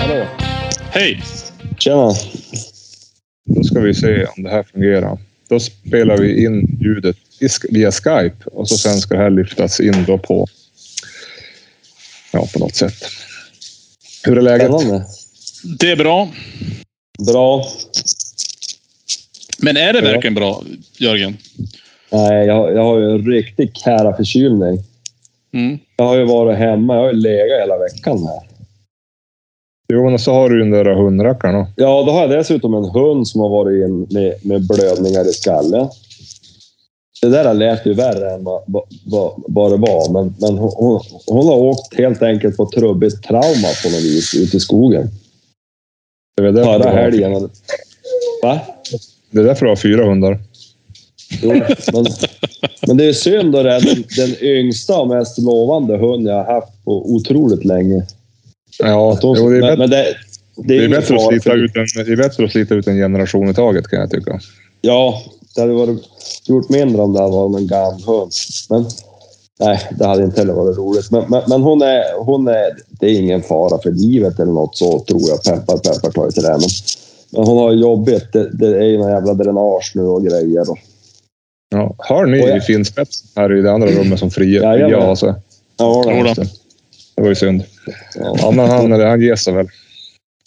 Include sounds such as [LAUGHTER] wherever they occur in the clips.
Hallå. Hej! Tjena. Då ska vi se om det här fungerar. Då spelar vi in ljudet via Skype och så sen ska det här lyftas in då på, ja, på något sätt. Hur är läget? Spännande. Det är bra. Bra. Men är det Ja. verkligen bra, Jörgen? Nej, jag, jag har ju en riktig kära förkylning. Mm. Jag har ju varit hemma. Jag har ju legat hela veckan här. Jo, men så har du ju den där hundrackaren. då. Ja, då har jag dessutom en hund som har varit in med, med blödningar i skallen. Det där lät ju värre än vad, vad, vad, det var. Men, men hon, hon, hon har åkt helt enkelt på trubbigt trauma på något vis ute i skogen. Det Förra helgen. Va? Det är därför du har fyra hundar. Jo, men, men det är synd att det är den, den yngsta och mest lovande hund jag har haft på otroligt länge. Ja, jo, det är, men, bättre, men det, det är det är ingen bättre, att slita för- ut en, det är bättre att slita ut en generation i taget kan jag tycka. Ja, det hade varit gjort mindre om det hade varit en gammal hund. Men nej, det hade inte heller varit roligt. Men, men, men hon, är, hon är... Det är ingen fara för livet eller något så, tror jag. Peppar, peppar tar till det. Men, men hon har jobbigt. Det, det är ju någon jävla dränage nu och grejer. Och, Ja. Hör ni i finspets här i det andra rummet som fria? Jajamän. Ja, alltså. ja, då. Det var ju synd. Ja. Ja, men han, han ger sig väl.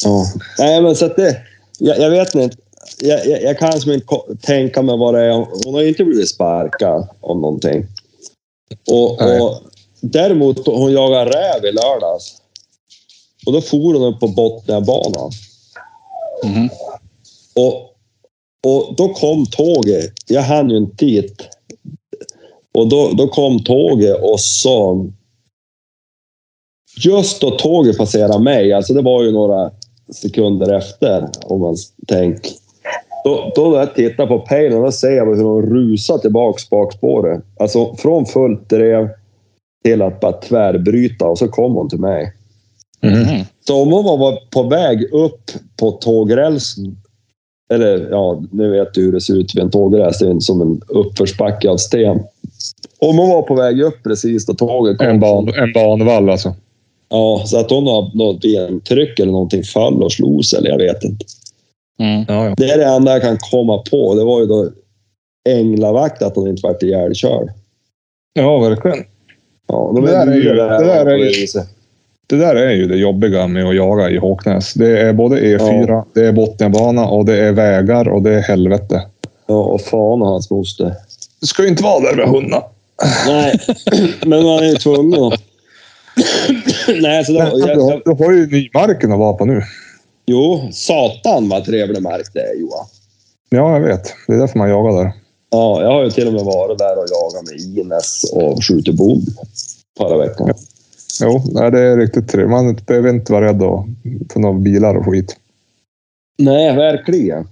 Ja. Nej, men så att det... Jag, jag vet inte. Jag, jag, jag kan som inte ko- tänka mig vad det är. Hon har ju inte blivit sparkad om någonting. Och, och Däremot, hon jagade räv i lördags. Och då for hon upp på Botniabanan. Mhm. Och, och då kom tåget. Jag hann ju inte dit. Och då, då kom tåget och så... Just då tåget passerade mig, alltså det var ju några sekunder efter om man tänker. Då, då jag tittar på pejlen, då ser jag hur hon rusar tillbaks bakspåret. Alltså från fullt drev till att bara tvärbryta och så kom hon till mig. Mhm. Så om hon var på väg upp på tågrälsen, eller ja, nu vet du hur det ser ut vid en tågräls. Det är som en uppförsbacke av sten. Om hon var på väg upp precis då tåget kom. En, ban, en banvall alltså. Ja, så att hon har något bentryck eller någonting fall och slog sig, eller jag vet inte. Mm. Ja, ja. Det är det enda jag kan komma på. Det var ju då änglavakt att hon inte vart ihjälkörd. ja, verkligen. Ja, de Det där är ju- det där är ju-. Det där är ju det jobbiga med att jaga i Håknäs. Det är både E4, det är Botniabana och det är vägar och det är helvete. Ja, och fan och hans moster. Du ska ju inte vara där med hundar. Nej, men man är ju tvungen. Nej, så det, Du, jag, har- jag, du har ju nymarken att vara på nu. Jo, satan vad trevlig mark det är Johan. Ja, jag vet. Det är därför man jagar där. Ja, jag har ju till och med varit där och jagat med Ines och skjutit bom förra veckan. Jo, nej, det är riktigt trevligt. Man behöver inte vara rädd för några bilar och skit. Nej, verkligen.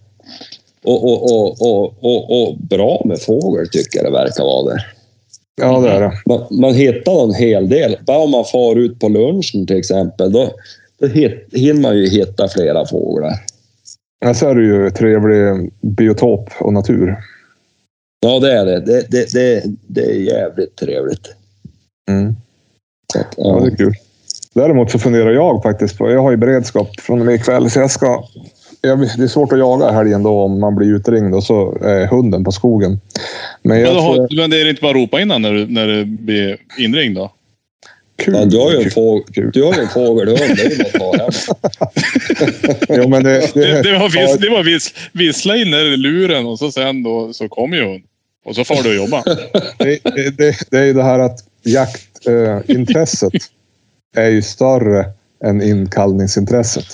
Och, och, och, och, och, och bra med fågel tycker jag det verkar vara där. Ja, det är det. Man, man hittar en hel del. Bara om man far ut på lunchen till exempel, då, då hit, hinner man ju hitta flera fåglar. Men så är det ju trevlig biotop och natur. Ja, det är det. Det, det, det, det är jävligt trevligt. Mm. Så att, Ja, ja. det är kul. Däremot så funderar jag faktiskt på... Jag har ju beredskap från och med ikväll, så jag ska... Jag, det är svårt att jaga helgen då om man blir utringd och så är hunden på skogen. Men Men, jag då tror... har, men det är inte bara att ropa innan när du, när du blir inringd då? Kul. Ja, du har ju en, fågel, du har ju en fågelhund. Det är ju något att. [LAUGHS] Jo, men [LAUGHS] det, Det, det, var, vis, det var vis, vissla in i luren och så sen då så kommer ju hon. Och så får du jobba. [LAUGHS] det, det, det, det är ju det här att jaktintresset är ju större än inkallningsintresset.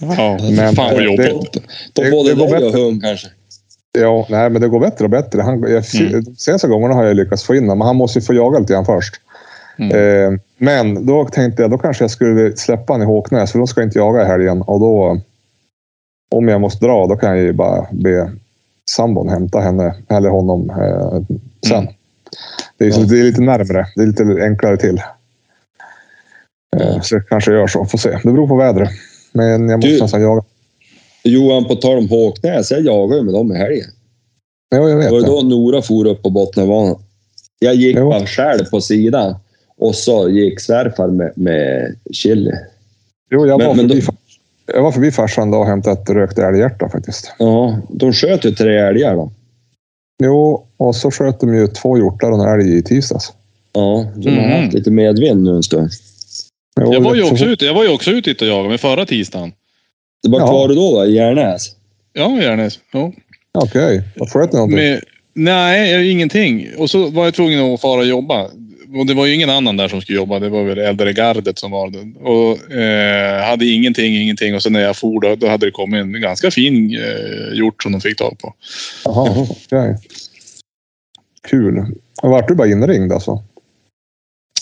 Ja, Men fan vad det- jobbigt. På Det- både det går dig och hund kanske. Ja, nej, men det går bättre och bättre. Han, jag, Mm. De senaste gångerna har jag lyckats få in honom, men han måste ju få jaga lite grann först. Mm. Eh, men då tänkte jag, då kanske jag skulle släppa honom i Håknäs, för då ska jag inte jaga i helgen. Och då, om jag måste dra, då kan jag ju bara be sambon hämta henne, eller honom, eh, sen. Mm. Det, är, Ja. det är lite närmre. Det är lite enklare till. Eh, så jag kanske gör så. Får se. Det beror på vädret. Men jag måste Du- nästan jaga. Johan, på tal om Håknäs, jag jagade med dem i helgen. Ja, jag vet Det var det. då Nora for upp på Botniabanan. Jag gick Jo. bara själv på sidan och så gick svärfar med, med chili. Jo, jag, Men- var men förbi, då- jag var förbi farsan då och hämtade ett rökt älghjärta faktiskt. Ja, de sköt ju tre älgar då. Jo, och så sköt de ju två hjortar och en älg i tisdags. Ja, de har Mhm. haft lite medvind nu en stund. Jo, Jag var ju så också ute, jag var ju också ute och jagade med förra tisdagen. Det var Ja. kvar du då, då i Järnäs? Ja, Järnäs. Ja. Okej, vad sköt ni någonting? Med, nej, ingenting. Och så var jag tvungen att fara och jobba. Och det var ju ingen annan där som skulle jobba. Det var väl äldre gardet som var det. Och eh, hade ingenting, ingenting. Och sen när jag for då, då hade det kommit en ganska fin eh, hjort som de fick tag på. Jaha, okej. Kul. Och vart du bara inringd alltså?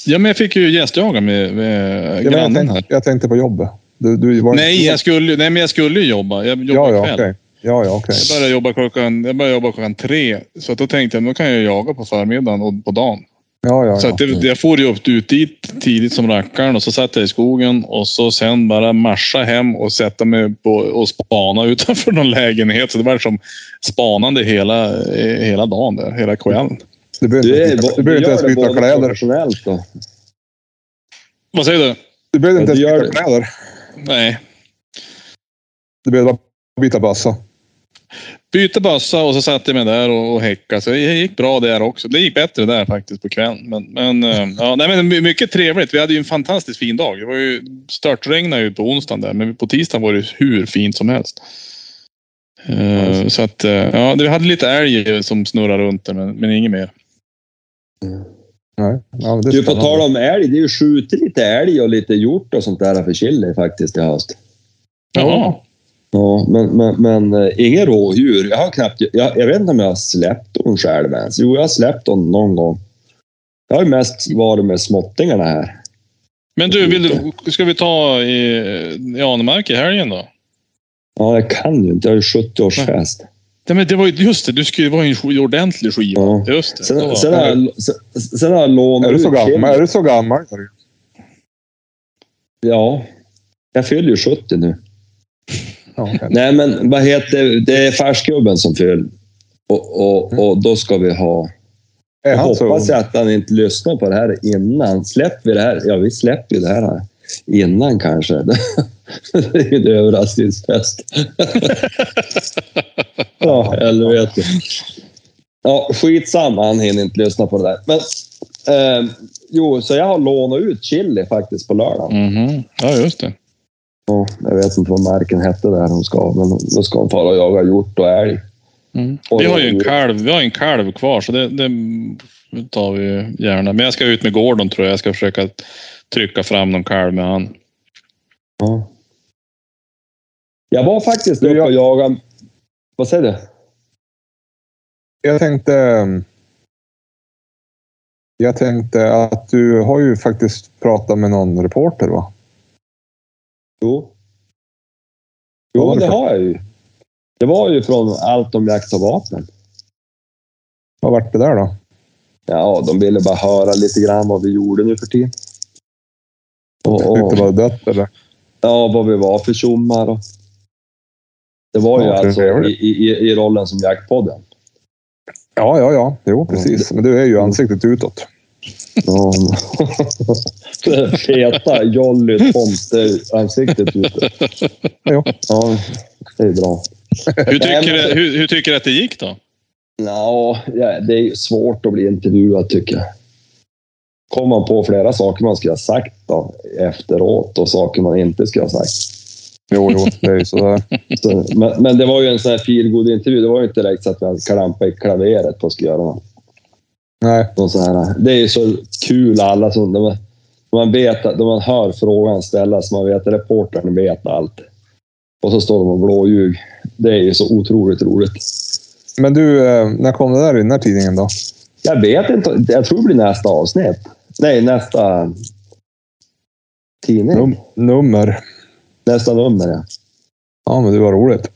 Ja, men jag fick ju gästjaga med, med Ja, men jag, grannen här. tänkte, jag tänkte på jobbet. Du, du var Nej, jag skulle, nej, men jag skulle ju jobba. Jag Ja, jobbar ja, kväll. okej. Ja, ja, okej. Jag började jobba klockan, jag började jobba klockan tre. Så att då tänkte jag, då kan jag jaga på förmiddagen och på dagen. Ja, ja, Så ja. att det, jag for ju upp ut dit tidigt som rackaren och så satt jag i skogen och så sen bara marscha hem och sätta mig på och spana [LAUGHS] utanför någon lägenhet. Så det var som spanande hela, eh, hela dagen där, hela kvällen. Du behöver inte, ens- byta kläder. då. Vad säger du? Du behöver inte ens byta det. kläder. Nej. Du behöver bara byta bössa. Bytte bössa och så satte jag mig där och, och häckade. Så det gick bra där också. Det gick bättre där faktiskt på kvällen. Men, men, eh, [LAUGHS] ja, nej, men my- mycket trevligt. Vi hade ju en fantastiskt fin dag. Det var ju störtregnade ju på onsdagen där, men på tisdagen var det hur fint som helst. Eh, så att, eh, ja, vi hade lite älg som snurrade runt där, men, men inget mer. Nej. Ja, men det Du, på tal om älg, det är ju skjutit lite älg och lite hjort och sånt där för chili faktiskt i höst. Jaha. Ja, men, men, men eh, inga rådjur. Jag har knappt... Jag, jag vet inte om jag har släppt dem själv ens. Jo, jag har släppt dem någon gång. Jag har ju mest varit med småttingarna här. Men du, vill du, ska vi ta i, i Anemark i helgen då? Ja, jag kan ju inte. Jag har ju 70-årsfest. Nej, men det var ju just det, du skulle var ju en sk- ordentlig skiva. Ja. Just det. Sen, sen, det. har jag, sen, sen har jag lånat Är du så gammal? Är du så gammal? Ja. Jag fyller ju 70 nu. Ja. Nej, men vad heter det? är färskgubben som fyller. Och, och, och då ska vi ha... Jag så hoppas ung? att han inte lyssnar på det här innan. Släpper vi det här? Ja, vi släpper det här innan kanske. [LAUGHS] Det är ju en överraskningsfest. [LAUGHS] ja, helvete. Ja, skitsamma. Han hinner inte lyssna på det där. Men, eh, jo, så jag har lånat ut chili faktiskt på lördag. Mhm. Ja, just det. Ja, jag vet inte vad marken hette där hon ska, men då ska hon fara och jaga hjort och älg. Mm. Vi har ju en kalv, vi har en kalv kvar, så det, det tar vi gärna. Men jag ska ut med Gordon tror jag. Jag ska försöka trycka fram någon kalv med han. Ja. Jag var faktiskt uppe och jagade... Vad säger du? Jag tänkte... ehm, Jag tänkte att du har ju faktiskt pratat med någon reporter va? Jo. Jo, det har jag ju. Det var ju från allt om jakt och vapen. Vad vart det där då? Ja, de ville bara höra lite grann vad vi gjorde nu för tiden. Och, och, det var dött eller? ja, vad vi var för tjommar. Och... Det var ju Ja, alltså i, i, i rollen som jaktpodden. Ja, ja, ja. Jo, precis. Men du är ju ansiktet utåt. Ja. Det [LAUGHS] feta Jolly Tomte-ansiktet ute. Jo. Ja, det är bra. Hur tycker, du, hur, hur tycker du att det gick då? Ja, ja, det är ju svårt att bli intervjuad tycker jag. Kom man på flera saker man skulle ha sagt då, efteråt och saker man inte skulle ha sagt. Jo, jo, det är ju sådär. Så, men, men det var ju en sån här feelgood intervju Det var ju inte direkt så att vi hade klampat i klaveret och skulle göra något. Nej, sån här. Det är ju så kul alla som... De, man vet, att- när man hör frågan ställas, man vet att reportern vet allt. Och så står de och blåljug. Det är ju så otroligt roligt. men du, eh, när kom det där i den här tidningen då? Jag vet inte. Jag tror det blir nästa avsnitt. Nej, nästa tidning. Num nummer. Nästa nummer, ja. Ja, men det var roligt.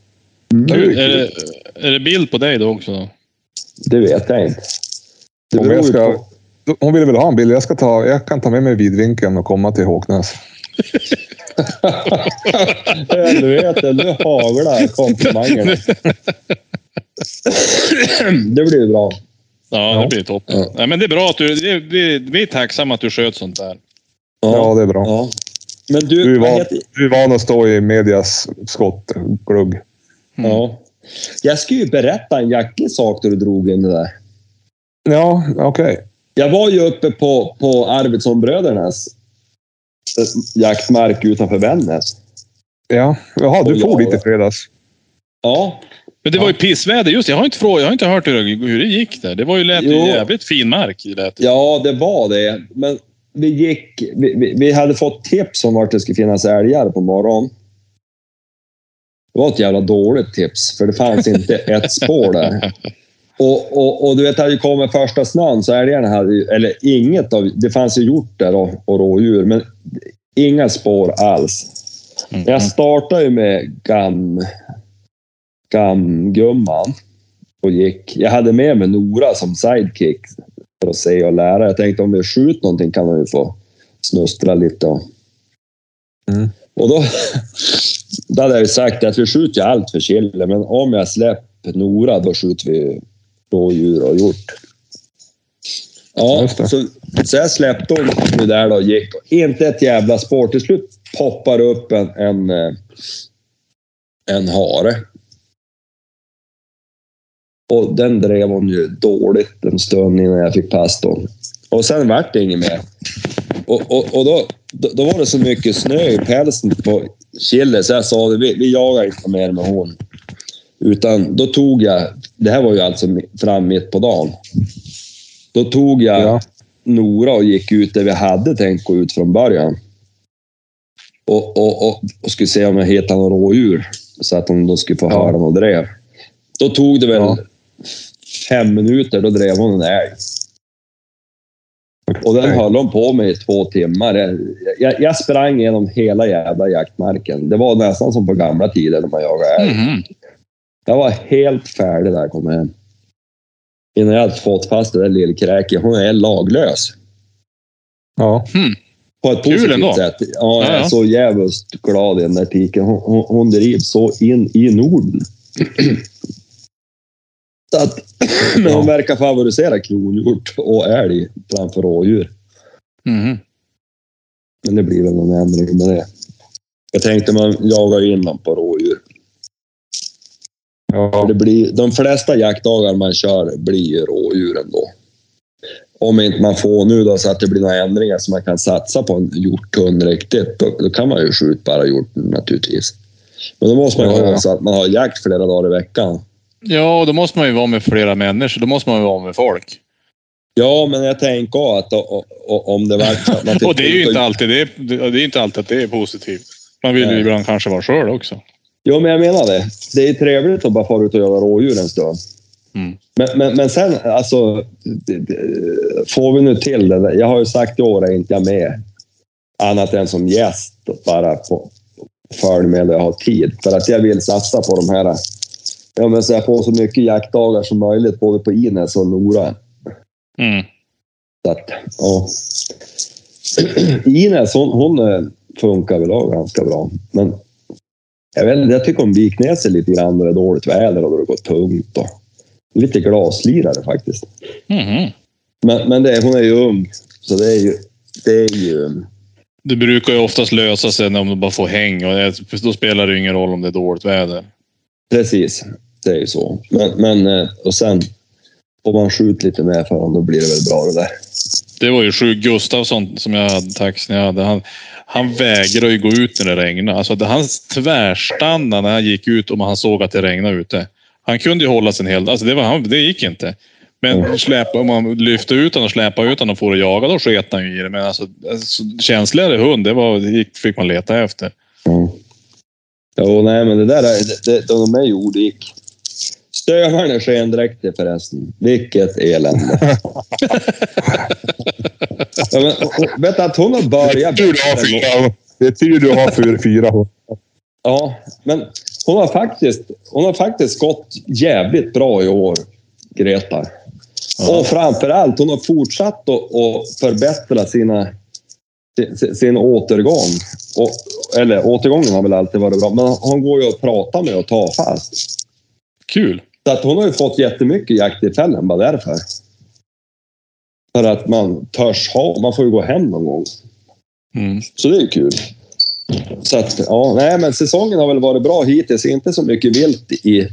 Mm. Kul. Är, det, är det bild på dig då också? Då? Det vet jag inte. Det Om beror ju ska, på. hon ville väl ha en bild. Jag, ska ta, jag kan ta med mig vidvinkeln och komma till Håknäs. [LAUGHS] Helvete, nu haglar komplimangerna. det blir bra. Ja, Ja. det blir toppen. Ja. Nej, men det är bra att du... det- Vi, vi är tacksamma att du sköt sånt där. Ja, det är bra. ja. Men du, Du är, van, heter... du är van att stå i medias skottglugg. Mm. Ja. Jag ska ju berätta en jäklig sak då du drog in det där. Ja, okej. Jag var ju uppe på, på Arvidssonbrödernas jaktmark utanför Vännäs. Ja. Jaha, du jag- dit i fredags. Ja, Men det var ju pissväder. Just jag har inte, frågat, jag har inte hört hur, det- hur det gick där. Det var ju lät Jo. jävligt fin mark. Det lät. ja, det var det. Men vi gick... Vi, vi, vi hade fått tips om vart det skulle finnas älgar på morgonen. Det var ett jävla dåligt tips, för det fanns inte ett spår där. [LAUGHS] Och, och, och du vet, hade ju kommit första snön så älgarna hade eller inget av, det fanns ju hjortar och, och rådjur, men inga spår alls. Mm. Jag startade ju med gam, gamgumman och gick. Jag hade med mig Nora som sidekick för att se och lära. Jag tänkte om vi skjuter någonting kan hon ju få snustra lite. Och, Mm. och då, [LAUGHS] då hade jag ju sagt att vi skjuter ju allt för chille, men om jag släpper Nora då skjuter vi rådjur och hjort. Ja, så, så jag släppte hon där då och gick. Inte ett jävla spår. Till slut poppar upp en, en, eh, en hare. Och den drev hon ju dåligt en stund innan jag fick pass då. Och sen vart det inget mer. Och, och, och då, då, var det så mycket snö i pälsen på Chille så jag sa det, vi, vi jagar inte mer med hon. Utan då tog jag, det här var ju alltså fram mitt på dagen. Då tog jag Ja. Nora och gick ut där vi hade tänkt gå ut från början. Och, och, och, och skulle se om jag hittade några rådjur. Så att de då skulle få Ja. höra och drev. Då tog det väl Ja. fem minuter, då drev hon en älg. Och den höll hon på med i två timmar. Jag, jag, sprang genom hela jävla jaktmarken. Det var nästan som på gamla tider när man jagade älg. Mhm. Jag var helt färdig där jag kom hem. Innan jag hade fått fast det där lillkräket. Hon är laglös. Ja. På ett Kul positivt ändå. sätt. Ja, Ja, jag är så jävligt glad i den där tiken. Hon, hon, hon drivs så in i Norden. [CLEARS THROAT] Så att, [CLEARS THROAT] men hon verkar favorisera kronhjort och älg framför rådjur. Mhm. Men det blir väl någon ändring med det. Jag tänkte man jagar in dem på rådjur. För Ja. det blir, de flesta jaktdagar man kör blir ju rådjur ändå. Om inte man får nu då så att det blir några ändringar så man kan satsa på en hjorthund riktigt, då, då kan man ju skjuta bara hjorten naturligtvis. Men då måste man ju Ja, ha så att man har jakt flera dagar i veckan. Ja, och då måste man ju vara med flera människor. Då måste man ju vara med folk. Ja, men jag tänker att o- o- om det var [LAUGHS] Och det är ju inte alltid, det är, det är inte alltid att det är positivt. Man vill ju ibland kanske vara själv också. Jo, men jag menar det. Det är trevligt att bara fara ut och jaga rådjur en stund. Mm. Men, men, men sen, alltså, får vi nu till det. Jag har ju sagt i år är inte jag med annat än som gäst bara på, följ med när jag har tid. För att jag vill satsa på de här, ja men så jag får så mycket jaktdagar som möjligt både på Ines och Nora. Mm. Så att, ja. [CLEARS THROAT] Ines, hon, hon eh, funkar väl ganska bra. Men jag, vet, jag tycker hon vik ner sig lite grann när det är dåligt väder och då det går tungt. Och lite glaslirare faktiskt. Mhm. Men, men det, hon är ju ung, så det är ju... Det är ju Det brukar ju oftast lösa sig när de bara får häng och det, då spelar det ingen roll om det är dåligt väder. precis, det är ju så. Men, men eh, och sen får man skjuta lite mer för honom, då blir det väl bra det där. Det var ju sju Gustafsson som jag hade, taxen jag hade. Han, han vägrade ju gå ut när det regnade. Alltså, han tvärstannade när han gick ut om han såg att det regnade ute. Han kunde ju hålla sig en hel... Alltså det, var, han, det gick inte. Men Mm. släpa, om man lyfte ut honom och släpade ut honom och får att jaga, då sket han ju i det. Men alltså, alltså känsligare hund, det, var, det fick man leta efter. Ja. Jo, nej, men det där är, det, det, de är ju olik. Stövarna är skendräkter förresten. Vilket elände. [LAUGHS] ja, men, och, vet att hon har börjat... Tur du har fyra. Det är tur du har fyra, fyra. Ja, men hon har faktiskt, hon har faktiskt gått jävligt bra i år, Greta. Ja. Och framför allt, hon har fortsatt att, förbättra sina, sin, sin återgång. Och, eller återgången har väl alltid varit bra, men hon går ju att prata med och ta fast. Kul. Så att hon har ju fått jättemycket jakttillfällen bara därför. För att man törs ha, man får ju gå hem någon gång. Mm. Så det är ju kul. Så att, ja, nej, men säsongen har väl varit bra hittills. Inte så mycket vilt i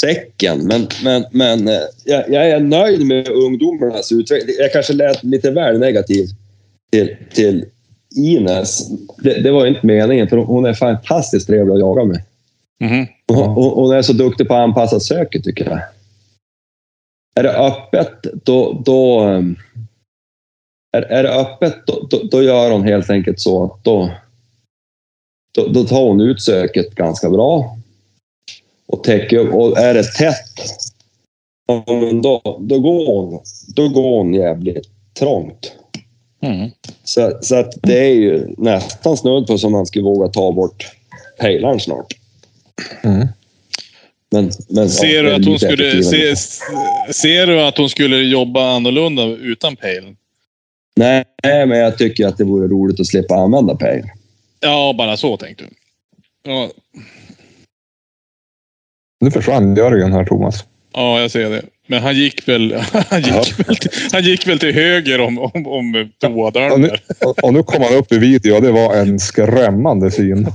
säcken, men, men, men eh, jag, jag är nöjd med ungdomarnas utveckling. Jag kanske lät lite väl negativ till, till Ines. Det, det var inte meningen, för hon är fantastiskt trevlig att jaga med. Mhm. Hon, hon hon är så duktig på att anpassa söket, tycker jag. Är det öppet, då... då ehm, är, är det öppet, då, då, då gör hon helt enkelt så att då, då, då tar hon ut söket ganska bra. Och täcker upp. Och är det tätt, då, då, går hon, då går hon jävligt trångt. Mm. Så, så att det är ju nästan snudd på som man skulle våga ta bort pejlaren snart. Mm. Men, men, Ser, ja, du att hon skulle, se, ser du att hon skulle jobba annorlunda utan pejl? Nej, men jag tycker att det vore roligt att slippa använda pejl. Ja, bara så tänkte du. Ja, Nu försvann Jörgen här, Thomas. ja, jag ser det. Men han gick väl, [LAUGHS] han gick väl, till, han gick väl till höger om, om, om Och toadörren nu, och, och nu kom han upp i video och det var en skrämmande syn.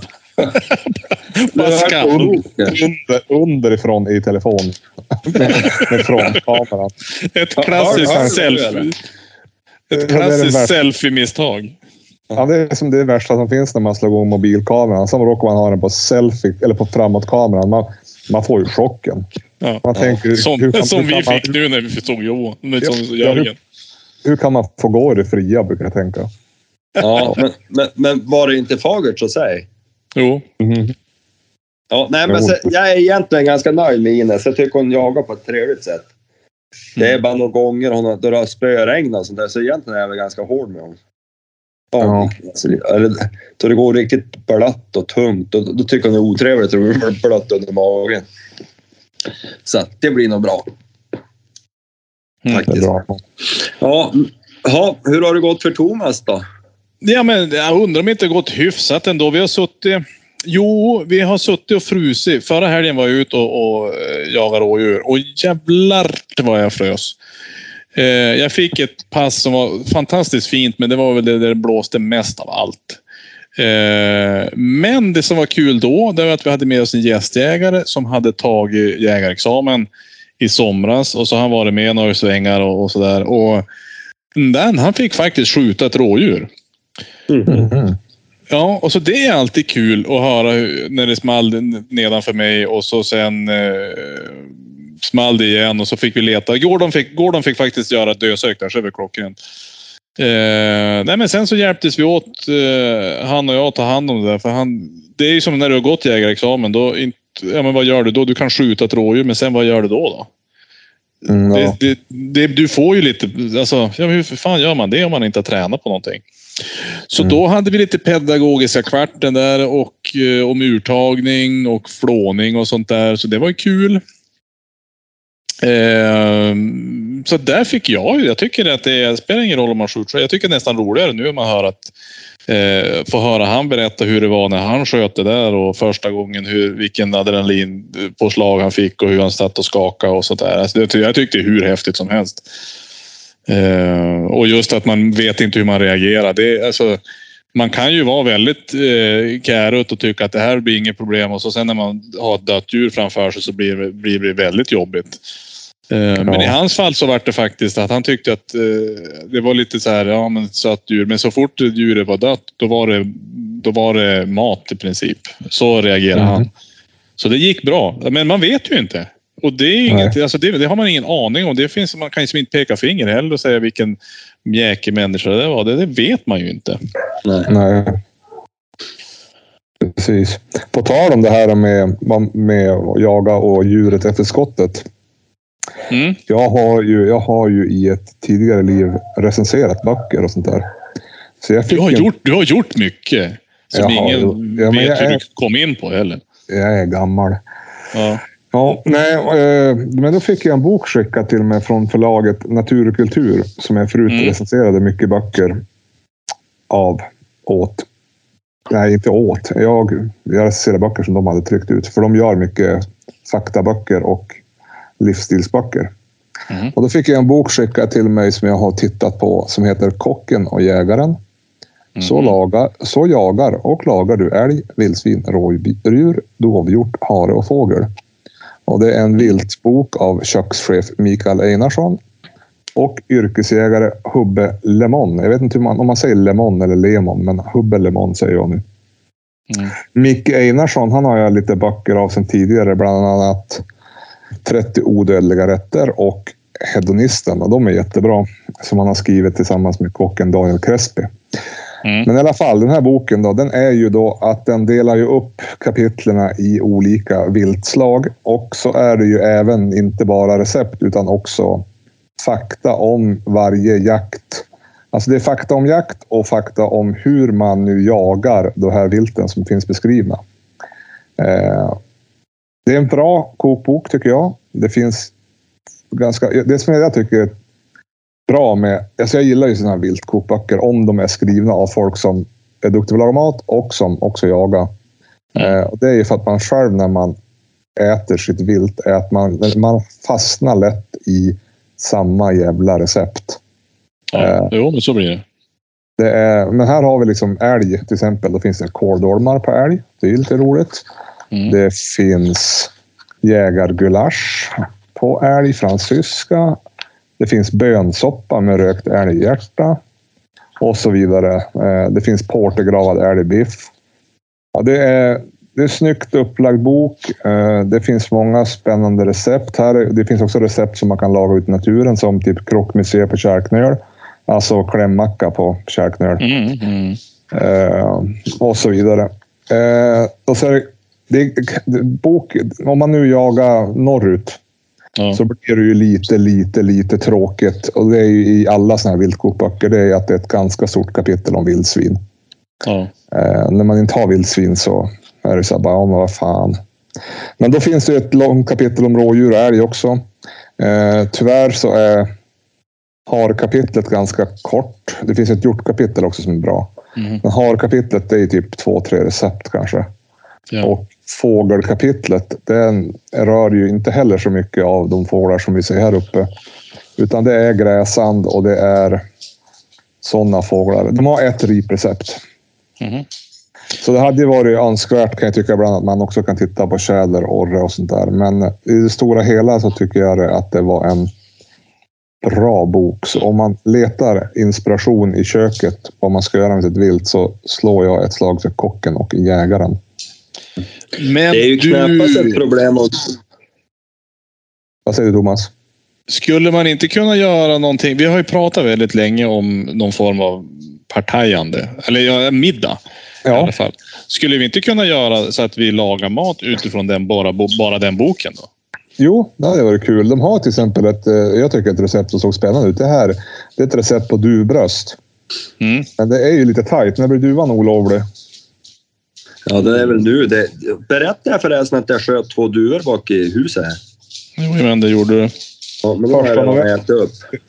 Pascal. Under, underifrån i telefon. med, frontkameran. Ett klassiskt du selfie. Ett Ja, klassiskt selfie-misstag. Ja, det är som det värsta som finns när man slår igång mobilkameran. Sen råkar man ha den på selfie eller på framåtkameran. Man, man får ju chocken. Ja. Man tänker, Som, hur, kan, som hur, vi kan fick man, nu när vi såg Johan. Ja, ja, Jörgen. hur kan man få gå i det fria, brukar jag tänka. Ja, men, men, men var det inte fagert så säg. Jo. Mhm. Ja, nej, men så, jag är egentligen ganska nöjd med Ines. Jag tycker hon jagar på ett trevligt sätt. Det är bara några gånger hon har, då det har spöregnat och sånt där, så egentligen är jag väl ganska hård med honom. Ja. Alltså, eller, då det går riktigt blött och tungt, då, då tycker hon det är otrevligt att det blir blött under magen. Så det blir nog bra. Mm. Faktiskt. bra. Ja, mm, ja, hur har det gått för Thomas då? Ja, men jag undrar om det inte gått hyfsat ändå. Vi har suttit... Jo, vi har suttit och frusit. Förra helgen var jag ute och, och eh, jagade rådjur och jävlar vad jag frös. Eh, jag fick ett pass som var fantastiskt fint, men det var väl det där det blåste mest av allt. Eh, men det som var kul då, det var att vi hade med oss en gästjägare som hade tagit jägarexamen i somras och så har han varit med några svängar och, och sådär. Och den, han fick faktiskt skjuta ett rådjur. Mhm. Ja, och så det är alltid kul att höra hur, när det small nedanför mig och så sen eh, small det igen och så fick vi leta. Gordon fick, Gordon fick faktiskt göra ett dösök där, så det var klockrent. Eh, nej, men sen så hjälptes vi åt, eh, han och jag, att ta hand om det där. För han, det är ju som när du har gått jägarexamen. Då inte, ja, men vad gör du då? Du kan skjuta ett rådjur, men sen vad gör du då? då? Mm, ja. Det, det, det, du får ju lite... Alltså, ja, hur fan gör man det om man inte har tränat på någonting? Så Mm. då hade vi lite pedagogiska kvarten där och eh, om urtagning och flåning och sånt där. Så det var ju kul. Eh, så där fick jag ju. Jag tycker att det spelar ingen roll om man skjuter. Jag tycker nästan roligare nu om man hör att eh, få höra han berätta hur det var när han sköt det där och första gången hur, vilken adrenalin på slag han fick och hur han satt och skakade och sånt där. Alltså det, jag tyckte det är hur häftigt som helst. Eh, och just att man vet inte hur man reagerar. Det, alltså, man kan ju vara väldigt eh, kärut och tycka att det här blir inget problem och så sen när man har ett dött djur framför sig så blir det, blir det väldigt jobbigt. Eh, Men i hans fall så var det faktiskt att han tyckte att eh, det var lite så här, ja men sött djur. Men så fort djuret var dött, då var det, då var det mat i princip. Så reagerade Mhm. han. Så det gick bra. Men man vet ju inte. Och det, är inget, alltså det, det har man ingen aning om. Det finns, man kan ju som inte peka finger heller och säga vilken mjäkig människa det var. Det, det vet man ju inte. Nej. Nej. Precis. På tal om det här med, med att jaga och djuret efter skottet. Mm. Jag har, ju, jag har ju i ett tidigare liv recenserat böcker och sånt där. Så jag, fick Du, har en, gjort, du har gjort mycket som Jaha, ingen. Ja, vet hur är- du kom in på heller. jag är gammal. Ja. Ja, nej, eh, men då fick jag en bok skickad till mig från förlaget Natur och kultur som jag förut Mm. recenserade mycket böcker av åt. Nej, inte åt. Jag, jag recenserar böcker som de hade tryckt ut. För de gör mycket faktaböcker och livsstilsböcker. Mhm. Och då fick jag en bok skickad till mig som jag har tittat på som heter Kocken och jägaren. Så, lagar, så jagar och lagar du älg, vildsvin, rådjur, dovhjort, hare och fågel. Och det är en viltbok av kökschef Mikael Einarsson och yrkesjägare Hubbe Lemon. Jag vet inte man, om man säger Lemon eller Lemon, men Hubbe Lemon säger jag nu. Mm. Micke Einarsson, han har jag lite böcker av sedan tidigare, bland annat 30 odödliga rätter och Hedonisten. Och de är jättebra, som han har skrivit tillsammans med kocken Daniel Crespi. Mm. Men i alla fall, den här boken då, den är ju då att den delar ju upp kapitlerna i olika viltslag. Och så är det ju även inte bara recept utan också fakta om varje jakt. Alltså det är fakta om jakt och fakta om hur man nu jagar de här vilten som finns beskrivna. Eh, det är en bra kokbok tycker jag. Det finns ganska... Det som jag tycker är bra med... Alltså jag gillar ju sådana här viltkokböcker om de är skrivna av folk som är duktiga på att laga mat och som också jagar. Eh, och det är ju för att man själv när man äter sitt vilt, är att man, man fastnar lätt i samma jävla recept. Ja, Eh. jo, men så blir det. Det är, men här har vi liksom älg till exempel. Då finns det kåldolmar på älg. Det är lite roligt. Mm. Det finns jägargulasch på älg, fransyska. Det finns bönsoppa med rökt älghjärta och så vidare. Eh, det finns portergravad älgbiff. Ja, det är det är en snyggt upplagd bok. Eh, det finns många spännande recept här. Det finns också recept som man kan laga ut i naturen som typ krockmuseet på kärknöl. Alltså klämmacka på kärknöl. Mm, mm. Eh, och så vidare. Eh, och så är det, det, bok, om man nu jagar norrut Ja. så blir det ju lite, lite, lite tråkigt. Och det är ju i alla såna här viltkokböcker. Det är att det är ett ganska stort kapitel om vildsvin. Ja. Eh, när man inte har vildsvin så är det så här bara, ja men vad fan. Men då finns det ett långt kapitel om rådjur och älg också. Eh, tyvärr så är harkapitlet ganska kort. Det finns ett hjortkapitel också som är bra. Mm. Men harkapitlet det är typ två, tre recept kanske. Ja. Och fågelkapitlet, den rör ju inte heller så mycket av de fåglar som vi ser här uppe. Utan det är gräsand och det är sådana fåglar. De har ett riprecept. Mhm. Så det hade ju varit önskvärt kan jag tycka ibland att man också kan titta på tjäder, orre och sånt där. Men i det stora hela så tycker jag det- att det var en bra bok. Så om man letar inspiration i köket vad man ska göra med sitt vilt så slår jag ett slag för kocken och jägaren. Men Det är ju du, knappast ett problem att... Vad säger du Thomas? skulle man inte kunna göra någonting? Vi har ju pratat väldigt länge om någon form av partajande. Eller ja, middag i alla Ja, fall. Skulle vi inte kunna göra så att vi lagar mat utifrån den, bara, bara den boken då? jo, det hade varit kul. De har till exempel ett, eh, jag tycker ett recept som såg spännande ut. Det här det är ett recept på duvbröst. Mm. Men det är ju lite tajt. När blir duvan olovlig? Ja, det är väl nu. Det... Berättade jag förresten att jag sköt två duvor bak i huset? Jo, men det gjorde du. Ja, men Första redan november.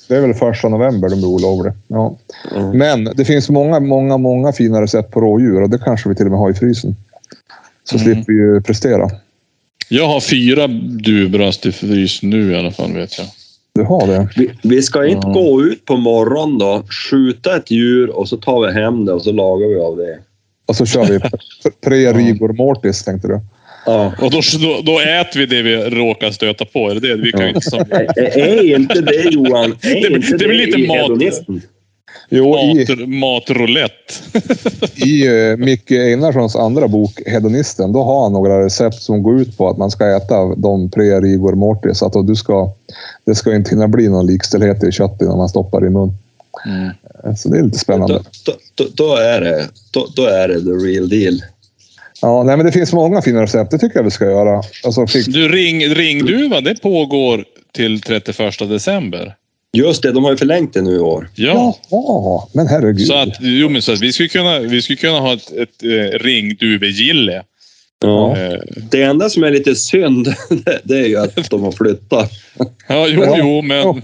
Det är väl första november de blir olovliga. Ja. Ja. Men det finns många, många, många fina recept på rådjur och det kanske vi till och med har i frysen. Så Mm. slipper vi ju prestera. Jag har fyra duvbröst i frys nu i alla fall, vet jag. Du har det? Vi, vi ska inte Ja. gå ut på morgonen då, skjuta ett djur och så tar vi hem det och så lagar vi av det. Och så kör vi [LAUGHS] tre rigor mortis, tänkte du? Ja. Och då, då, då äter vi det vi råkar stöta på. Är det det? Vi kan inte som Är, inte det Johan? [LAUGHS] Är Det- inte det blir lite i mat. Jo, i, mat, matroulette. [LAUGHS] i uh, Micke Einarssons andra bok, Hedonisten, då har han några recept som går ut på att man ska äta de tre rigor mortis. Att du ska, det ska inte hinna bli någon likställdhet i köttet innan man stoppar i mun. Mm. Så det är lite spännande. Då, då, då, då, är det, då, då är det the real deal. Ja, nej, men det finns många fina recept. Det tycker jag vi ska göra. Alltså, fick, Du, ring, ringduva, det pågår till 31 december. Just det, de har ju förlängt det nu i år. Ja. Jaha, men herregud. Så att, jo, men så att vi skulle kunna, vi skulle kunna ha ett, ett eh, ringduvegille. Ja. Det enda som är lite synd, det, [LAUGHS] det är ju att de har flyttat. ja, jo, Ja. jo, men... Ja.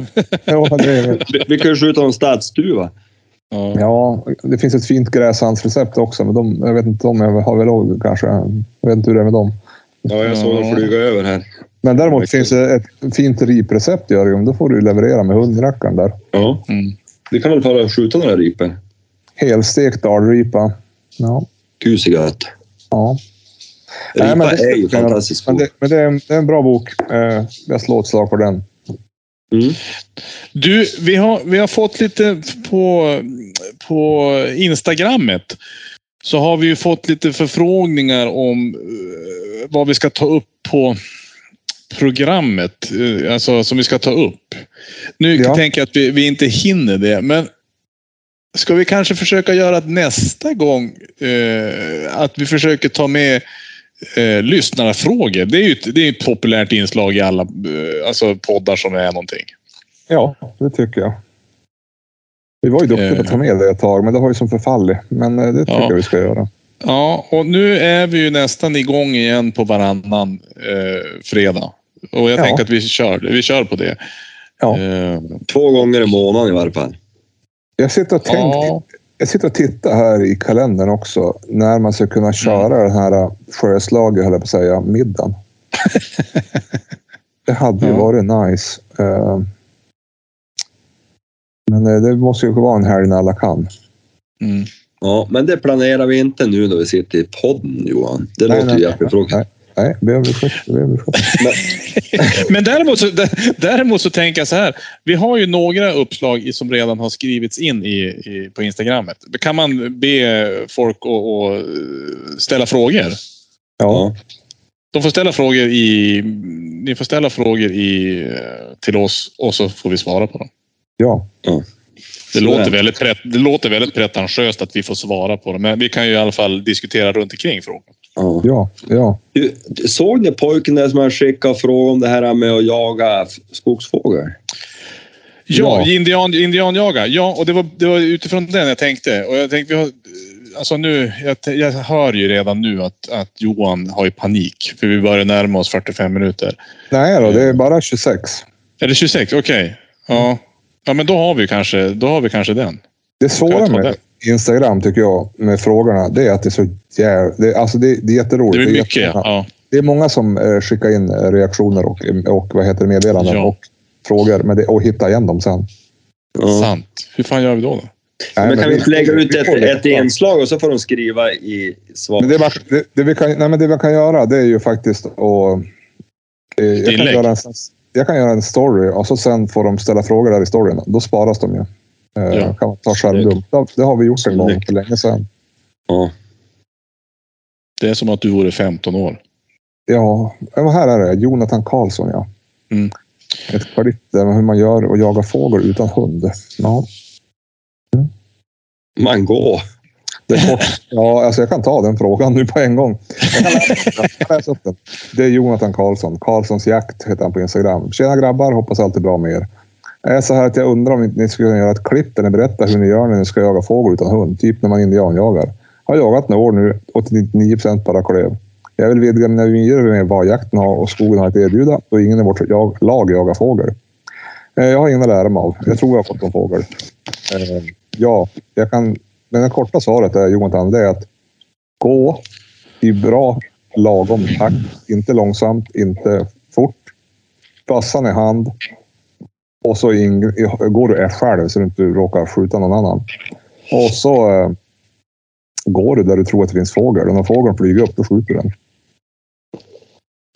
Ja, det Vi, vi kan ju skjuta en stadsduva. Ja. Ja, det finns ett fint gräshandsrecept också, men de, jag vet inte om jag har väl kanske. Jag vet inte hur det är med dem. Ja, jag såg dem flyga över här. Men däremot Verkligen. finns det ett fint riprecept Jörgen. Då får du leverera med hundrackaren där. Ja, Mm. vi kan väl fara och skjuta några ripor. Helstekt dalripa. Ja. Gud så gött. ja. Nej, men det- är ju fantastiskt Men, god. det, men det, är en, det är en bra bok. Eh, jag slår ett slag på den. Mm. Du, vi har, vi har fått lite på, på Instagrammet. Så har vi ju fått lite förfrågningar om eh, vad vi ska ta upp på programmet. eh, Alltså som vi ska ta upp. Nu Ja. tänker jag att vi, vi inte hinner det, men ska vi kanske försöka göra att nästa gång eh, att vi försöker ta med eh, lyssnarfrågor. Det är ju ett, det är ett populärt inslag i alla eh, alltså poddar som är någonting. Ja, det tycker jag. Vi var ju duktiga på att ta med det ett tag, men det har ju som förfallit. Men eh, det tycker Ja. jag vi ska göra. Ja, och nu är vi ju nästan igång igen på varannan eh, fredag. Och jag Ja. tänker att vi kör, vi kör på det. Ja. Eh, Två gånger i månaden i varje fall. Jag sitter och tänker, ja, Jag sitter och tittar här i kalendern också. När man ska kunna köra den här sjöslaget, höll jag på att säga, middagen. [LAUGHS] det hade ju Ja. varit nice. Eh, Men eh, det måste ju vara en helg när alla kan. mm. Ja, men det planerar vi inte nu när vi sitter i podden Johan. Det Nej, låter nej, ju jättetråkigt. Nej. Nej, be om ursäkt. be om ursäkt. Men däremot så, däremot så tänker jag så här. Vi har ju några uppslag som redan har skrivits in i, i, på Instagrammet. Kan man be folk att ställa frågor? Ja, De får ställa frågor i... Ni får ställa frågor i, eh, till oss och så får vi svara på dem. ja. Det Så låter, det. väldigt, det låter väldigt pretentiöst att vi får svara på dem, men vi kan ju i alla fall diskutera runt omkring frågan. Ja. ja, ja. Du, såg ni pojken där som jag skickade och frågade om det här med att jaga skogsfågel? Ja, Ja. Indian, indianjaga. Ja, och det var, det var utifrån den jag tänkte. Och jag tänkte, vi har, alltså nu, jag, jag hör ju redan nu att, att Johan har ju panik, för vi börjar närma oss 45 minuter. Nej då, det är bara 26. Är det 26? Okej. Ja. ja, men då har vi kanske, då har vi kanske den. Det svåra med Instagram tycker jag, med frågorna, det är att det är så jävla... Det, alltså det, det är jätteroligt. Det är Det är mycket, jättemånga- ja. Det är många som eh, skickar in eh, reaktioner och, och vad heter det, meddelanden Ja. och frågor men det, och hittar igen dem sen. Ja. Sant. Hur fan gör vi då? då? Nej, Men kan vi inte lägga ut vi ett, ett inslag och så får de skriva i svar? Men det, det, det, vi kan, nej, men det man kan göra det är ju faktiskt att... Eh, jag, kan göra en, jag kan göra en story och så sen får de ställa frågor där i storyn. Då sparas de ju. Eh, Ja. Kan man ta skärmdump. Det, har vi gjort en gång för länge sedan. Ja. Det är som att du vore 15 år. Ja, här är det. Jonathan Karlsson, ja. Mm. Ett klipp där hur man gör och jagar fågel utan hund. Ja, Man går. ja alltså jag kan ta den frågan nu på en gång. Jag. Det är Jonathan Karlsson. Karlssons jakt heter han på Instagram. Tjena grabbar, hoppas allt är bra med er. Det är så här att jag undrar om inte ni skulle kunna göra ett klipp där ni berättar hur ni gör när ni ska jaga fågel utan hund. Typ när man indianjagar. Har jagat några år nu och till 99 procent bara klöv. Jag vill vidga mina vyer med vad jakten har och skogen har att erbjuda då ingen i vårt jag, lag jagar fågel. Eh, jag har ingen att lära mig av. Jag tror jag har fått en fågel. Eh, ja, jag kan... Men det korta svaret är Jonathan, det är att gå i bra lagom takt. Inte långsamt, inte fort. Bassan i hand. Och så in, går du är själv så du inte råkar skjuta någon annan. Och så eh, går du där du tror att det finns fågel. Och när fågeln flyger upp, då skjuter du den.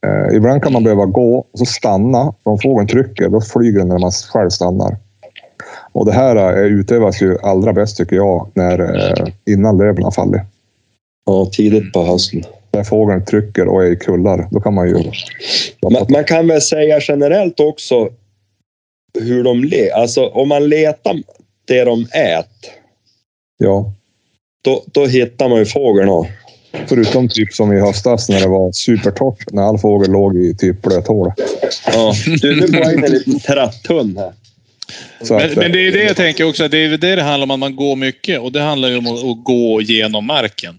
Eh, ibland kan man behöva gå och så stanna. Om fågeln trycker, då flyger den när man själv stannar. Och det här eh, utövas ju allra bäst tycker jag när, eh, innan löven har fallit. Ja, tidigt på hösten. När fågeln trycker och är i kullar, då kan man ju... Man, man kan väl säga generellt också hur de lever. Alltså om man letar det de äter, Ja. då, då hittar man ju fågeln. då. Förutom typ som i höstas när det var supertorrt, när all fågel låg i typ blöthål. Ja. Du, nu får jag in en liten tratthund här. Så Men, att, men det är det jag tänker också. Det är det det handlar om, att man går mycket. Och det handlar ju om att, att gå genom marken.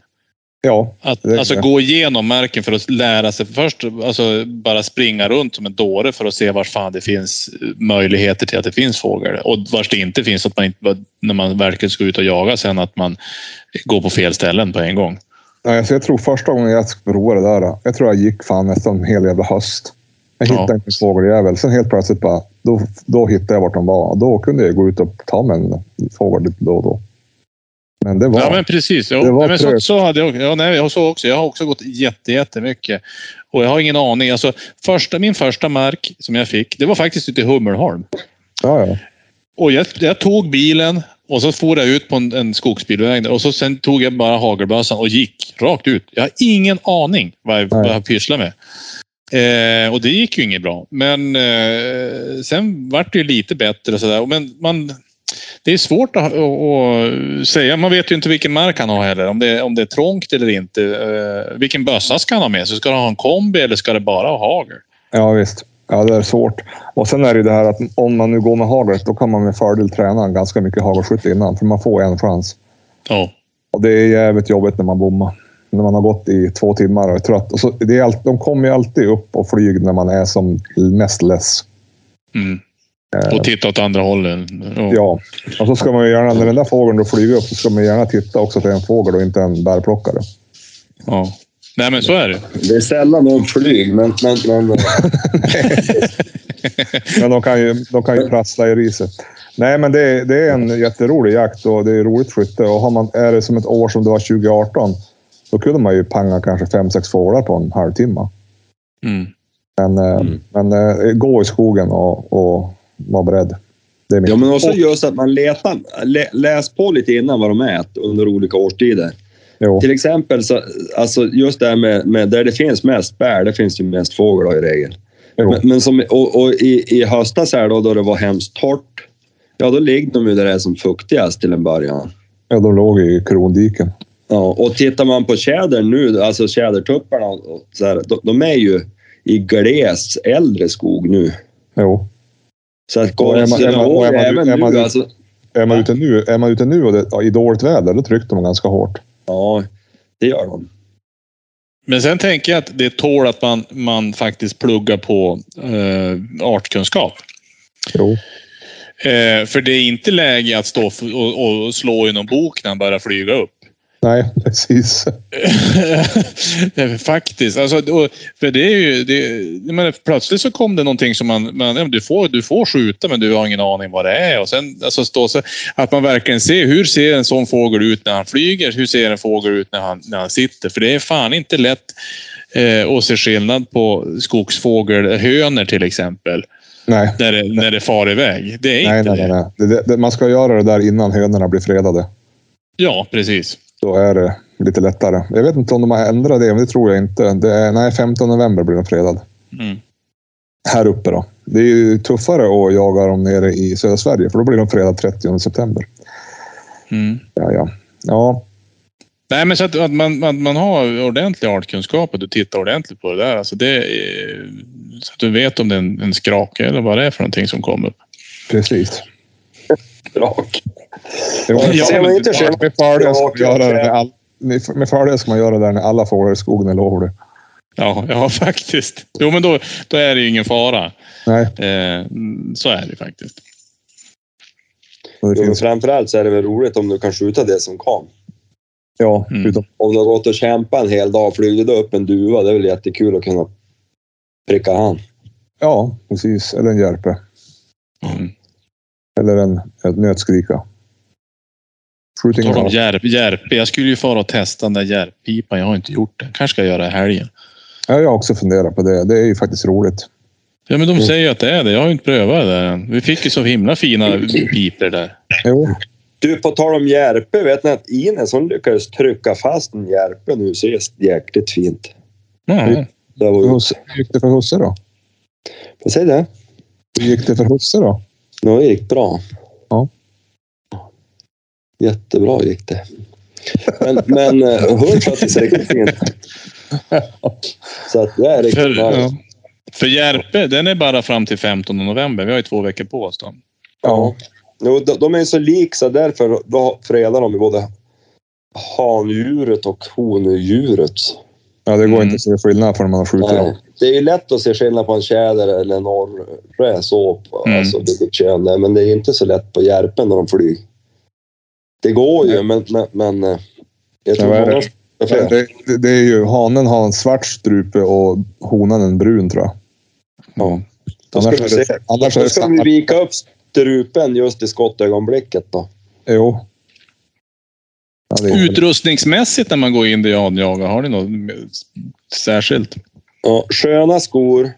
Ja, Att, alltså gå igenom marken för att lära sig. Först alltså, bara springa runt som en dåre för att se var fan det finns möjligheter till att det finns fågel. Och vars det inte finns, att man inte, när man verkligen ska ut och jaga sen, att man går på fel ställen på en gång. Nej, alltså jag tror första gången jag provade det där, jag tror jag gick fan nästan en hel jävla höst. Jag hittade Ja. inte en fågeljävel. Sen helt plötsligt bara, då, då hittade jag vart de var. Då kunde jag gå ut och ta mig en fågel lite då och då. Men det var... Ja, men precis. Jo, Det var nej, men så, så hade jag, ja, nej, jag så också. Jag har också gått jätte, jättemycket. Och jag har ingen aning. Alltså, första, min första mark som jag fick, det var faktiskt ute i Hummelholm. ja, ja. Och jag, jag tog bilen och så for jag ut på en, en skogsbilväg där, och så sen tog jag bara hagelbössan och gick rakt ut. Jag har ingen aning vad jag, vad jag pysslar med. Eh, och det gick ju inget bra. Men eh, sen vart det ju lite bättre och sådär. Men man, det är svårt att, att, säga. Man vet ju inte vilken mark han har heller. Om det, om det är trångt eller inte. Eh, vilken bössa ska han ha med sig? Ska han ha en kombi eller ska det bara ha hagel? ja, visst. Ja, det är svårt. Och sen är det ju det här att om man nu går med haglet, då kan man med fördel träna ganska mycket hagelskytte innan. För man får en chans. Ja. Och det är jävligt jobbigt när man bommar. När man har gått i två timmar och är trött. Och så, det är allt, de kommer ju alltid upp och flyger när man är som mest less. Mm. Eh, Och titta åt andra hållet. Ja. Ja, och så ska man ju gärna, när den där fågeln då flyger upp, så ska man gärna titta också till en fågel och inte en bärplockare. Ja. Nej, men så är det. Det är sällan de flyg, men... men, men [LAUGHS] Men de kan ju, de kan ju prassla i riset. Nej, men det, är- det är en jätterolig jakt och det är roligt skytte. Och har man, är det som ett år som det var 2018, då kunde man ju panga kanske fem, sex fåglar på en halvtimme. Mm. Men, eh, Mm. men eh, gå i skogen och, och vara beredd. Det är mitt. ja, men också just att man letar, lä, läs på lite innan vad de äter under olika årstider. Jo. Till exempel, så, alltså just det här med, med där det finns mest bär, det finns ju mest fågel då i regel. Men, men som, och, och i, i höstas här då, då det var hemskt torrt, ja då ligger de ju där det är som fuktigast till en början. Ja, de låg i krondiken. Ja, och tittar man på tjäder nu, alltså tjädertupparna, och så här, de, de är ju i gles äldre skog nu. Jo. Så att går är man, man- är man- och är man- även är man- nu, alltså, Är man ute nu, är man ute nu och det, ja, i dåligt väder, då trycker de ganska hårt. ja, det gör de. Men sen tänker jag att det tål att man, man faktiskt pluggar på eh, artkunskap. Jo. Eh, för det är inte läge att stå och, och slå i någon bok när han börjar flyga upp. Nej, [LAUGHS] precis. [LAUGHS] Faktiskt. Alltså, för det är ju, det, menar, plötsligt så kom det någonting som man, man du, får, du får skjuta men du har ingen aning vad det är. Och sen, alltså, stå så, att man verkligen ser hur ser en sån fågel ut när han flyger? Hur ser en fågel ut när han, när han sitter? För det är fan inte lätt eh, att se skillnad på skogsfågelhönor till exempel. Nej, När det, när det far iväg. Det är nej, inte nej. nej, det. nej. Det, det, det. Man ska göra det där innan hönorna blir fredade. Ja, precis. Då är det lite lättare. Jag vet inte om de har ändrat det, men det tror jag inte. Det är, nej, 15 november blir de fredade. Mm. Här uppe då. Det är ju tuffare att jaga dem nere i södra Sverige, för då blir de fredade 30 september. Mm. Ja, ja. Ja, Nej, men så att, att man, man, man har ordentlig artkunskap och du tittar ordentligt på det där. Alltså det är, så att du vet om det är en, en skrake eller vad det är för någonting som kommer upp. precis. Ja, man men- inte med fördel ska man göra det när all, med ska man göra det när alla fåglar i skogen är lovliga. Ja, ja, [LAUGHS] faktiskt. Jo, men då, då är det ju ingen fara. Nej, Eh, så är det faktiskt. det Jo, framförallt så är det väl roligt om du kan skjuta det som kom. ja, Mm. utom, Om du har gått och kämpat en hel dag och flugit upp en duva, det är väl jättekul att kunna pricka han. ja, precis. Eller en järpe. Mm. Eller en, en nötskrika. Skjut Tal om järp, järpe. Jag skulle ju fara och testa den där järppipan. Jag har inte gjort det. Kanske ska jag göra det i helgen. Ja, jag har också funderat på det. Det är ju faktiskt roligt. Ja, men de Mm. säger ju att det är det. Jag har ju inte prövat det där än. Vi fick ju så himla fina pipor där. Jo, Du, på tal om järpe, vet ni att Ines hon lyckades trycka fast en järpe nu sist jäkligt fint. Ja. Det var, Husse, hur gick det för husse då? vad säger du? Hur gick det för husse då? Ja, det gick bra. Ja. Jättebra gick det. Men, men sig riktigt fint. Så att jag är riktigt För, ja. för järpe, den är bara fram till 15 november. Vi har ju två veckor på oss då. Ja. Jo, de, de är så lik så därför då fredar de både handjuret och hondjuret. Ja, det går Mm. inte att se skillnad förrän man har skjutit dem. Det är ju lätt att se skillnad på en tjäder eller en orre så, Mm. alltså vilket kön det är. Men det är inte så lätt på järpen när de flyger. Det går ju, men, men, men eh, jag tror många det? Det, det, det är ju, hanen har en svart strupe och honan en brun tror jag. Ja. Då ska, Annars vi är det, se. annars Då ska samma. vi vika upp strupen just i skottögonblicket då. Jo. Ja, det är, Utrustningsmässigt när man går in i adjaga, har ni något särskilt? Ja, sköna skor,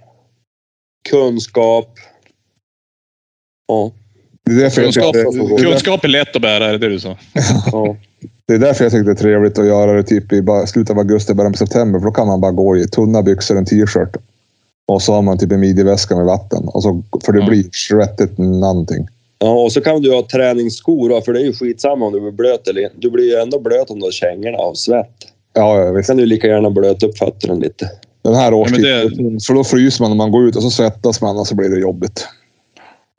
kunskap. Ja, det, är därför jag Kunskap, tyckte, det, kunskap är lätt att bära, är det det du sa? ja. det är därför jag tyckte det är trevligt att göra det typ i slutet av augusti, början på september. För då kan man bara gå i tunna byxor, en t-shirt. Och så har man typ en midjeväska med vatten. Och så, för det Ja. blir svettigt någonting. ja, och så kan du ha träningsskor för det är ju skitsamma om du blir blöt eller. Du blir ju ändå blöt om du har kängorna av svett. Ja, ja, visst. kan du lika gärna blöta upp fötterna lite. Den här årstiden. För då fryser man när man går ut och så svettas man och så blir det jobbigt.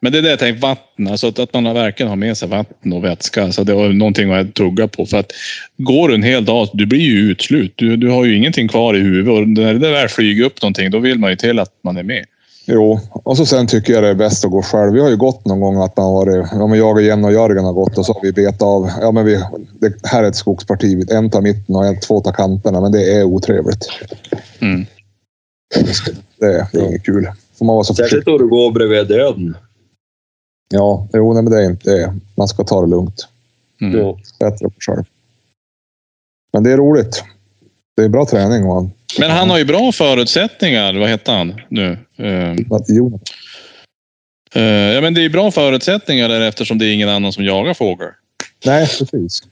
Men det är det jag tänkte, vatten. Alltså att, att man verkligen har med sig vatten och vätska. Alltså det var någonting att tugga på. För att går du en hel dag, du blir ju utslut. Du, du har ju ingenting kvar i huvudet. Och när det väl flyger upp någonting, då vill man ju till att man är med. Jo, och så sen tycker jag det är bäst att gå själv. Vi har ju gått någon gång att man har varit, ja men jag och Jenny och Jörgen har gått och så har vi betat av, ja men vi, det här är ett skogsparti, en tar mitten och en, två tar kanterna, men det är otrevligt. Mm. Det, är- det är inget kul. Får man vara så Särskilt då du går bredvid döden. Ja, jo, nej, men det är inte det. Man ska ta det lugnt. Mm. Bättre på själv. Men det är roligt. Det är bra träning. Man. Men han har ju bra förutsättningar. Vad heter han nu? Eh, Jo, eh, ja, men det är ju bra förutsättningar där eftersom det är ingen annan som jagar fågel. nej, precis.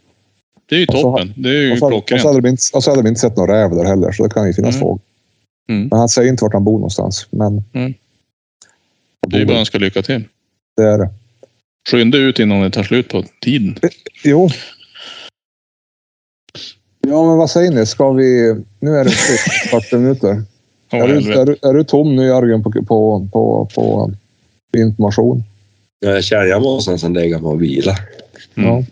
Det är ju så toppen. Det är ju Och så, och, så klockrent. hade vi inte, och så hade vi inte sett någon räv där heller, så det kan ju finnas Mm. fågel. Mm. Men han säger inte vart han bor någonstans. Men Det är ju bara önska lycka till. Det är det. Skynda ut innan det tar slut på tiden. Jo. Ja, men vad säger ni? Ska vi... Nu är det 40 [LAUGHS] minuter. Åh, är, du, är, du, är du tom nu, Jörgen, på, på, på, på information? Jag känner jag måste nästan lägga mig och vila. Mm. Ja.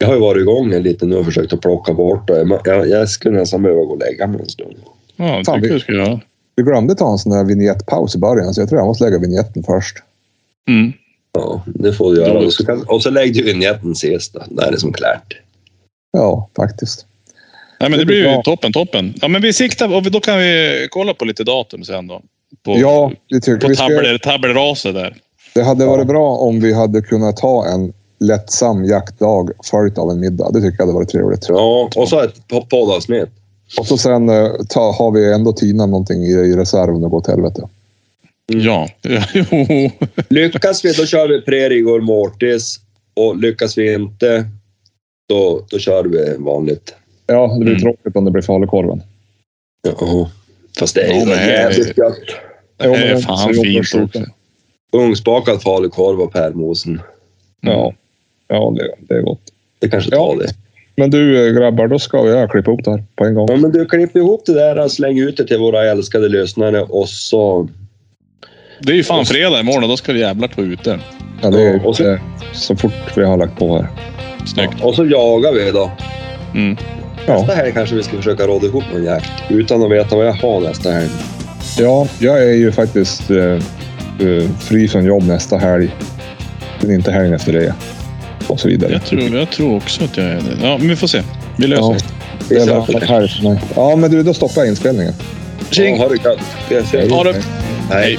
Jag har ju varit igång en lite nu och försökt att plocka bort det. Jag, jag skulle nästan behöva gå och lägga mig en stund. Ja, det Fan, tycker vi- jag ska göra. Vi glömde ta en sån där vignettpaus i början, så jag tror jag måste lägga vignetten först. Mm. Ja, det får du göra. Och så, kan, och så lägg du vignetten sist då. Där är det som klart. Ja, faktiskt. Nej, men Det det blir blir ju toppen, toppen. Ja, men vi siktar och då kan vi kolla på lite datum sen då. På, Ja, det tycker på vi. Ska, tabler, tabelraset där. det hade varit bra om vi hade kunnat ha en lättsam jaktdag följt av en middag. Det tycker jag hade varit trevligt. Ja, och så ett po- poddavsnitt. Och så sen eh, ta, har vi ändå Tina någonting i, i reserv om det går åt helvete. Mm. Ja, jo. [LAUGHS] Lyckas vi, då kör vi pre-rigor mortis. Och lyckas vi inte, då, då kör vi vanligt. Ja, det blir Mm. tråkigt om det blir falukorven. Ja, fast det är Ja, ju men- jävligt gött. Det Jo, är fan fint också. Ugnsbakad falukorv och pärlmosen. Ja, ja det, det är gott. Det kanske Ja. tar det. Men du eh, grabbar, då ska vi jag klippa ihop det här på en gång. Ja, men du, klipp ihop det där och släng ut det till våra älskade lyssnare och så... Det är ju fan fredag imorgon och då ska vi jävlar vara ute. Ja, det är Ja, och så- eh, så fort vi har lagt på här. Snyggt. Och så jagar vi då. Mm. Ja, Nästa helg kanske vi ska försöka råda ihop någon jakt. Utan att veta vad jag har nästa helg. ja jag är ju faktiskt eh, eh, fri från jobb nästa helg. Men inte helgen efter det. Och så vidare. Jag, tror, jag tror också att jag är det. Ja, men vi får se. Vi löser Ja, det. är helg för mig. Ja, men du, då stoppar jag inspelningen. Ja, ha det gött. Ha det. Hej. Hej.